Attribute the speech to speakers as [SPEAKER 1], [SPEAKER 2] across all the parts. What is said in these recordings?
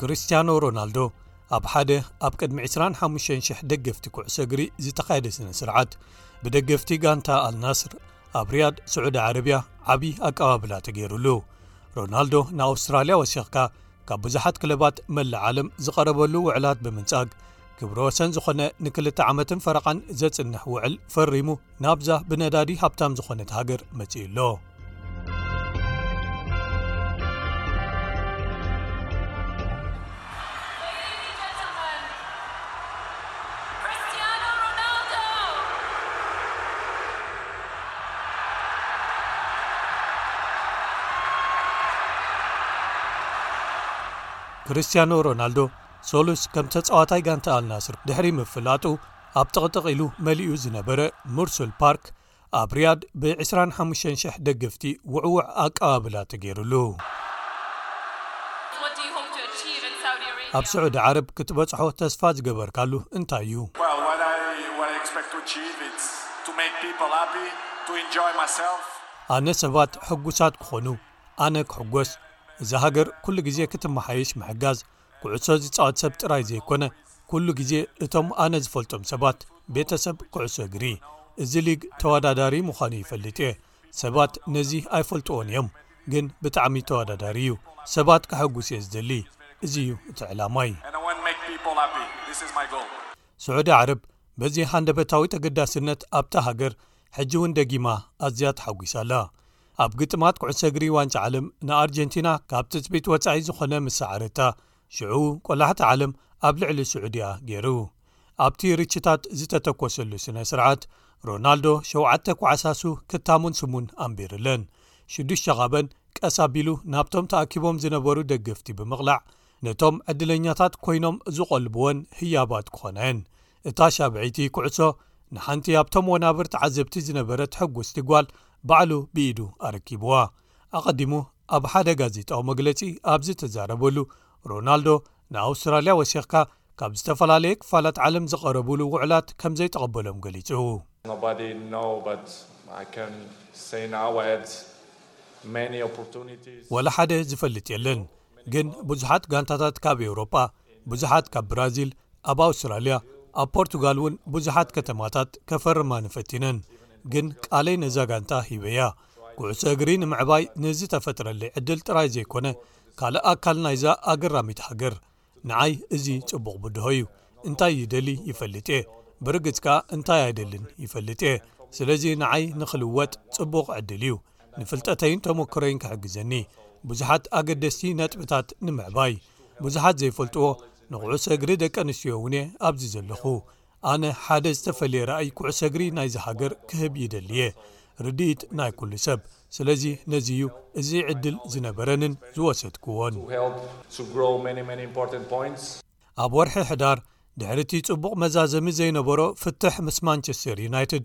[SPEAKER 1] ክርስትያኖ ሮናልዶ ኣብ ሓደ ኣብ ቅድሚ 25,0000 ደገፍቲ ኩዕሶ እግሪ ዝተኻየደ ስነ ስርዓት ብደገፍቲ ጋንታ ኣልናስር ኣብ ርያድ ስዑዲ ዓረብያ ዓብዪ ኣቀባብላ ተገይሩሉ ሮናልዶ ንኣውስትራልያ ወሲኽካ ካብ ብዙሓት ክለባት መላእ ዓለም ዝቐረበሉ ውዕላት ብምንጻግ ክብረ ወሰን ዝኾነ ንክልተ ዓመትን ፈረቓን ዘጽንሕ ውዕል ፈሪሙ ናብዛ ብነዳዲ ሃብታም ዝኾነት ሃገር መጺኡ ኣሎ ክርስትያኖ ሮናልዶ ሰሉስ ከም ተጻዋታይ ጋንታ ኣልናስር ድሕሪ ምፍላጡ ኣብ ጥቕጥቕ ኢሉ መሊኡ ዝነበረ ሙርሱል ፓርክ ኣብ ርያድ ብ25,0000 ደገፍቲ ውዕዉዕ ኣቀባብላ ተገይሩሉ ኣብ ስዑዲ ዓረብ ክትበጽሖ ተስፋ ዝገበርካሉ እንታይ እዩ? ኣነ ሰባት ሕጉሳት ክኾኑ ኣነ ክሕጎስ እዛ ሃገር ኩሉ ግዜ ክትመሓየሽ ምሕጋዝ ኩዕሶ ዝጻወት ሰብ ጥራይ ዘይኮነ ኩሉ ግዜ እቶም ኣነ ዝፈልጦም ሰባት ቤተሰብ ኩዕሶ እግሪ እዚ ሊግ ተወዳዳሪ ምዃኑ ይፈልጥ እየ ሰባት ነዚ ኣይፈልጥዎን እዮም ግን ብጣዕሚ ተወዳዳሪ እዩ ሰባት ከሐጉስ እየ ዝደሊ እዚ እዩ እቲ ዕላማይ። ስዑዲ ዓረብ በዚ ሃንደበታዊ ተገዳስነት ኣብታ ሃገር ሕጂ እውን ደጊማ ኣዝያ ተሓጒሳ ኣላ። ኣብ ግጥማት ኩዕሶ እግሪ ዋንጫ ዓለም ንኣርጀንቲና ካብ ትጽቢት ወጻኢ ዝዀነ ምስ ሰዓረታ፣ ሽዑ ቆላሕታ ዓለም ኣብ ልዕሊ ስዑድ'ያ ገይሩ። ኣብቲ ርችታት ዝተተኰሰሉ ስነ-ስርዓት፣ ሮናልዶ ሸውዓተ ኳዕሳሱ ክታሙን ስሙን ኣንቢሩለን። ሽዱሽተ ካብኣን ቀስ ኣቢሉ ናብቶም ተኣኪቦም ዝነበሩ ደገፍቲ ብምቕላዕ፣ ነቶም ዕድለኛታት ኮይኖም ዝቖልቡወን ህያባት ክኾና እየን። እታ ሻብዐይቲ ኩዕሶ ንሓንቲ ኣብቶም ወናብር ተዓዘብቲ ዝነበረት ሕጉስቲ ጓል ባዕሉ ብኢዱ ኣረኪቡዋ። ኣቐዲሙ ኣብ ሓደ ጋዜጣዊ መግለጺ ኣብ ዝተዛረበሉ፣ ሮናልዶ ንኣውስትራልያ ወሲኽካ ካብ ዝተፈላለየ ክፋላት ዓለም ዝቐረቡሉ ውዕላት ከም ዘይተቐበሎም ገሊጹ። ዋላ ሓደ ዝፈልጥ የለን፣ ግን ብዙሓት ጋንታታት ካብ ኤውሮጳ ብዙሓት ካብ ብራዚል ኣብ ኣውስትራልያ ኣብ ፖርቱጋል እውን ብዙሓት ከተማታት ከፈርማ ንፈቲነን ግን ቃለይ ነዛ ጋንታ ሂበያ ጉዕሶ እግሪ ንምዕባይ ንዝተፈጥረለይ ዕድል ጥራይ ዘይኮነ ካልእ ኣካል ናይዛ ኣገራሚት ሃገር ንዓይ እዚ ጽቡቕ ብድሆ እዩ እንታይ ይደሊ ይፈልጥ እየ ብርግጽ ከኣ እንታይ ኣይደልን ይፈልጥ እየ ስለዚ ንዓይ ንኽልወጥ ጽቡቕ ዕድል እዩ ንፍልጠተይን ተመክሮይን ክሕግዘኒ ብዙሓት ኣገደስቲ ነጥብታት ንምዕባይ ብዙሓት ዘይፈልጥዎ ንኩዕሰ እግሪ ደቂ ኣንስትዮ እውን እየ ኣብዚ ዘለኹ ኣነ ሓደ ዝተፈለየ ረኣይ ኩዕሰ እግሪ ናይዚ ሃገር ክህብ ይደሊ እየ ርድኢት ናይ ኩሉ ሰብ ስለዚ ነዚ እዩ እዚ ዕድል ዝነበረንን ዝወሰድክዎን ኣብ ወርሒ ሕዳር ድሕሪ እቲ ጽቡቕ መዛዘሚ ዘይነበሮ ፍትሕ ምስ ማንቸስተር ዩናይትድ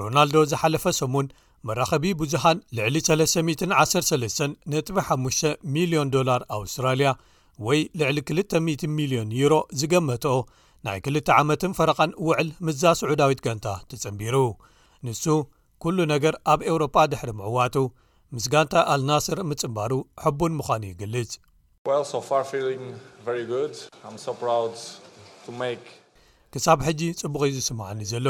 [SPEAKER 1] ሮናልዶ ዝሓለፈ ሰሙን መራኸቢ ብዙሃን ልዕሊ 313 ነጥቢ 5 ሚልዮን ዶላር ኣውስትራልያ ወይ ልዕሊ 200 ሚልዮን ዩሮ ዝገመትኦ ናይ ክልተ ዓመትን ፈረቓን ውዕል ምስዛ ስዑዳዊት ጋንታ ተጸንቢሩ ንሱ ኩሉ ነገር ኣብ ኤውሮጳ ድሕሪ ምዕዋቱ ምስ ጋንታ ኣልናስር ምጽንባሩ ሕቡን ምዃኑ ይግልጽ ክሳብ ሕጂ ጽቡቕ'ዩ ዝስምዓኒ ዘሎ።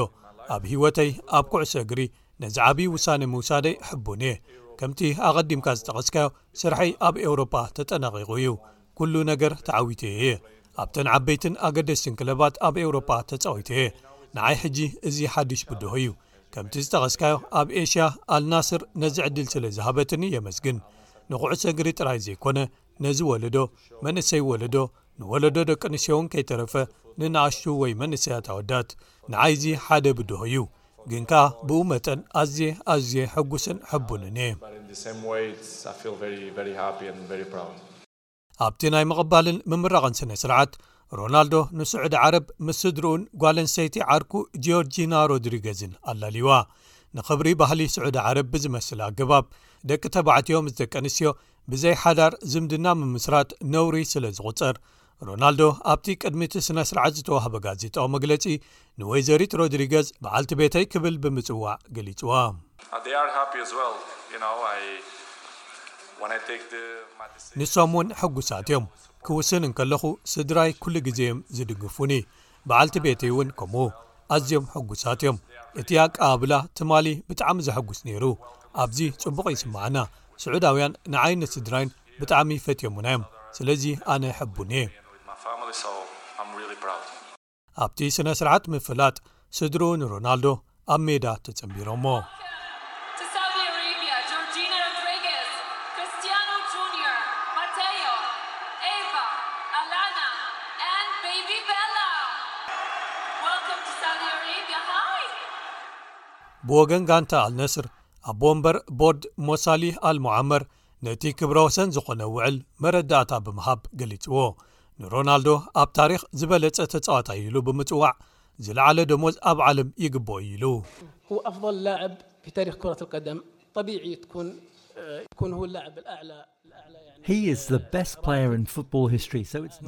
[SPEAKER 1] ኣብ ህይወተይ ኣብ ኩዕሶ እግሪ ነዚ ዓቢ ውሳነ ምውሳደይ ሕቡን'የ። ከምቲ ኣቐዲምካ ዝጠቐስካዮ ስርሐይ ኣብ ኤውሮጳ ተጠናቒቑ'ዩ። ኩሉ ነገር ተዓዊተዮ'የ። ኣብተን ዓበይትን ኣገደስትን ክለባት ኣብ ኤውሮጳ ተጻዊተ'የ። ንዓይ ሕጂ እዚ ሓድሽ ብድሆ'ዩ። ከምቲ ዝጠቐስካዮ ኣብ ኤሽያ ኣልናስር ነዚ ዕድል ስለ ዝሃበትኒ የመስግን ንኩዕሶ እግሪ ጥራይ ዘይኮነ ነዚ ወለዶ መንእሰይ ወለዶ ንወለዶ ደቂ ኣንስዮውን ከይተረፈ ንነኣሽቱ ወይ መንእሰያት ኣወዳት ንዓይዚ ሓደ ብድሆ እዩ ግን ከኣ ብኡ መጠን ኣዝየ ኣዝየ ሕጉስን ሕቡንን እየ ኣብቲ ናይ ምቕባልን ምምራቕን ስነ ስርዓት ሮናልዶ ንስዑዲ ዓረብ ምስ ስድርኡን ጓለንሰይቲ ዓርኩ ጂዮርጂና ሮድሪገዝን ኣላልይዋ ንኽብሪ ባህሊ ስዑዲ ዓረብ ብዝመስል ኣገባብ ደቂ ተባዕትዮ ምስ ደቂ ኣንስትዮ ብዘይ ሓዳር ዝምድና ምምስራት ነውሪ ስለ ዝቝጽር ሮናልዶ ኣብቲ ቅድሚቲ ስነ ስርዓት ዝተዋህበ ጋዜጣዊ መግለጺ ንወይዘሪት ሮድሪገዝ በዓልቲ ቤተይ ክብል ብምጽዋዕ ገሊጽዋ። ንሶም እውን ሕጉሳት እዮም። ክውስን እንከለኹ ስድራይ ኩሉ ግዜ እዮም ዝድግፉኒ፣ በዓልቲ ቤተይ እውን ከምኡ። ኣዝዮም ሕጉሳት እዮም። እቲ ኣቀባብላ ትማሊ ብጣዕሚ ዘሐጉስ ነይሩ። ኣብዚ ጽቡቕ ይስምዓና። ስዑዳውያን ንዓይን ንስድራይን ብጣዕሚ ፈትዮምና እዮም፣ ስለዚ ኣነ ሕቡን እየ። ኣብቲ ስነ-ስርዓት ምፍላጥ ስድርኡ ንሮናልዶ ኣብ ሜዳ ተጸንቢሮሞ። ብወገን ጋንታ ኣልነስር ኣቦ ወንበር ቦርድ ሞሳሊህ ኣል ሞዓመር ነቲ ክብረ ወሰን ዝኾነ ውዕል መረዳእታ ብምሃብ ገሊጽዎ ንሮናልዶ ኣብ ታሪኽ ዝበለጸ ተጻዋታይ ኢሉ ብምጽዋዕ ዝለዓለ ደሞዝ ኣብ ዓለም ይግብኦ
[SPEAKER 2] እዩ ኢሉ።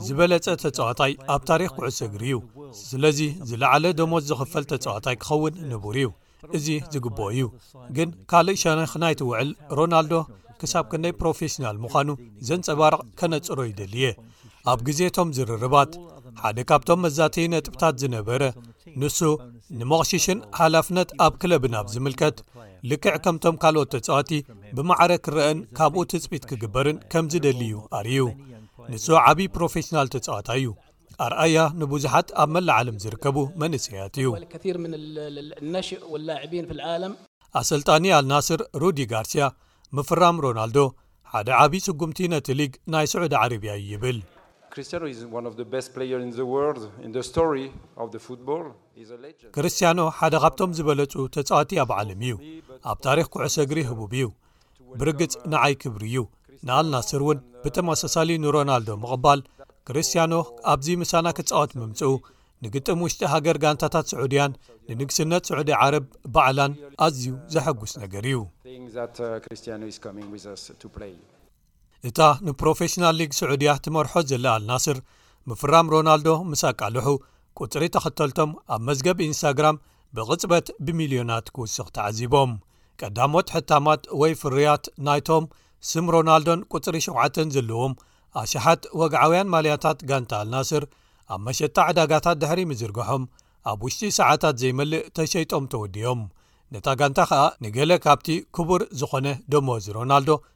[SPEAKER 1] ዝበለጸ ተጻዋታይ ኣብ ታሪኽ ኩዕሶ እግሪ እዩ ስለዚ ዝለዓለ ደሞዝ ዝኽፈል ተጻዋታይ ክኸውን ንቡር እዩ። እዚ ዝግብኦ እዩ ግን ካልእ ሸነኽ ናይቲ ውዕል ሮናልዶ ክሳብ ክንደይ ፕሮፌሽናል ምዃኑ ዘንፀባርቕ ከነፅሮ ይደል እየ ኣብ ግዜ ቶም ዝርርባት ሓደ ካብቶም መዛተዪ ነጥብታት ዝነበረ ንሱ ንሞቕሽሽን ሓላፍነት ኣብ ክለብን ኣብ ዝምልከት ልክዕ ከምቶም ካልኦት ተፃዋቲ ብማዕረ ክረአን ካብኡ ትፅቢት ክግበርን ከም ዝደሊ እዩ ኣርዩ ንሱ ዓብዪ ፕሮፌሽናል ተፃዋታ እዩ ኣርኣያ ንብዙሓት ኣብ መላእ ዓለም ዝርከቡ መንእሰያት እዩ። ኣሰልጣኒ ኣልናስር ሩዲ ጋርስያ ምፍራም ሮናልዶ ሓደ ዓብዪ ስጉምቲ ነቲ ሊግ ናይ ስዑዲ ዓረብያ እዩ ይብል። ክርስትያኖ ሓደ ካብቶም ዝበለጹ ተጻወቲ ኣብ ዓለም እዩ። ኣብ ታሪኽ ኩዕሶ እግሪ ህቡብ እዩ። ብርግጽ ንዓይ ክብሪ እዩ ንኣልናስር እውን ብተመሳሳሊ ንሮናልዶ ምቕባል ክርስትያኖ ኣብዚ ምሳና ክጻወት ምምጽኡ ንግጥም ውሽጢ ሃገር ጋንታታት ስዑድያን ንንግስነት ስዑዲ ዓረብ ባዕላን ኣዝዩ ዘሐጉስ ነገር እዩ እታ ንፕሮፌሽናል ሊግ ስዑድያ ትመርሖ ዘለ ኣልናስር ምፍራም ሮናልዶ ምስ ኣቃልሑ ቁጽሪ ተኸተልቶም ኣብ መዝገብ ኢንስታግራም ብቕጽበት ብሚልዮናት ክውስኽ ተዓዚቦም ቀዳሞት ሕታማት ወይ ፍርያት ናይቶም ስም ሮናልዶን ቁጽሪ ሸዓተን ዘለዎም ኣሽሓት ወግዓውያን ማልያታት ጋንታ ኣልናስር ኣብ መሸጣ ዕዳጋታት ድሕሪ ምዝርግሖም ኣብ ውሽጢ ሰዓታት ዘይመልእ ተሸይጦም ተወድዮም ነታ ጋንታ ከኣ ንገለ ካብቲ ክቡር ዝኾነ ደሞዝ ሮናልዶ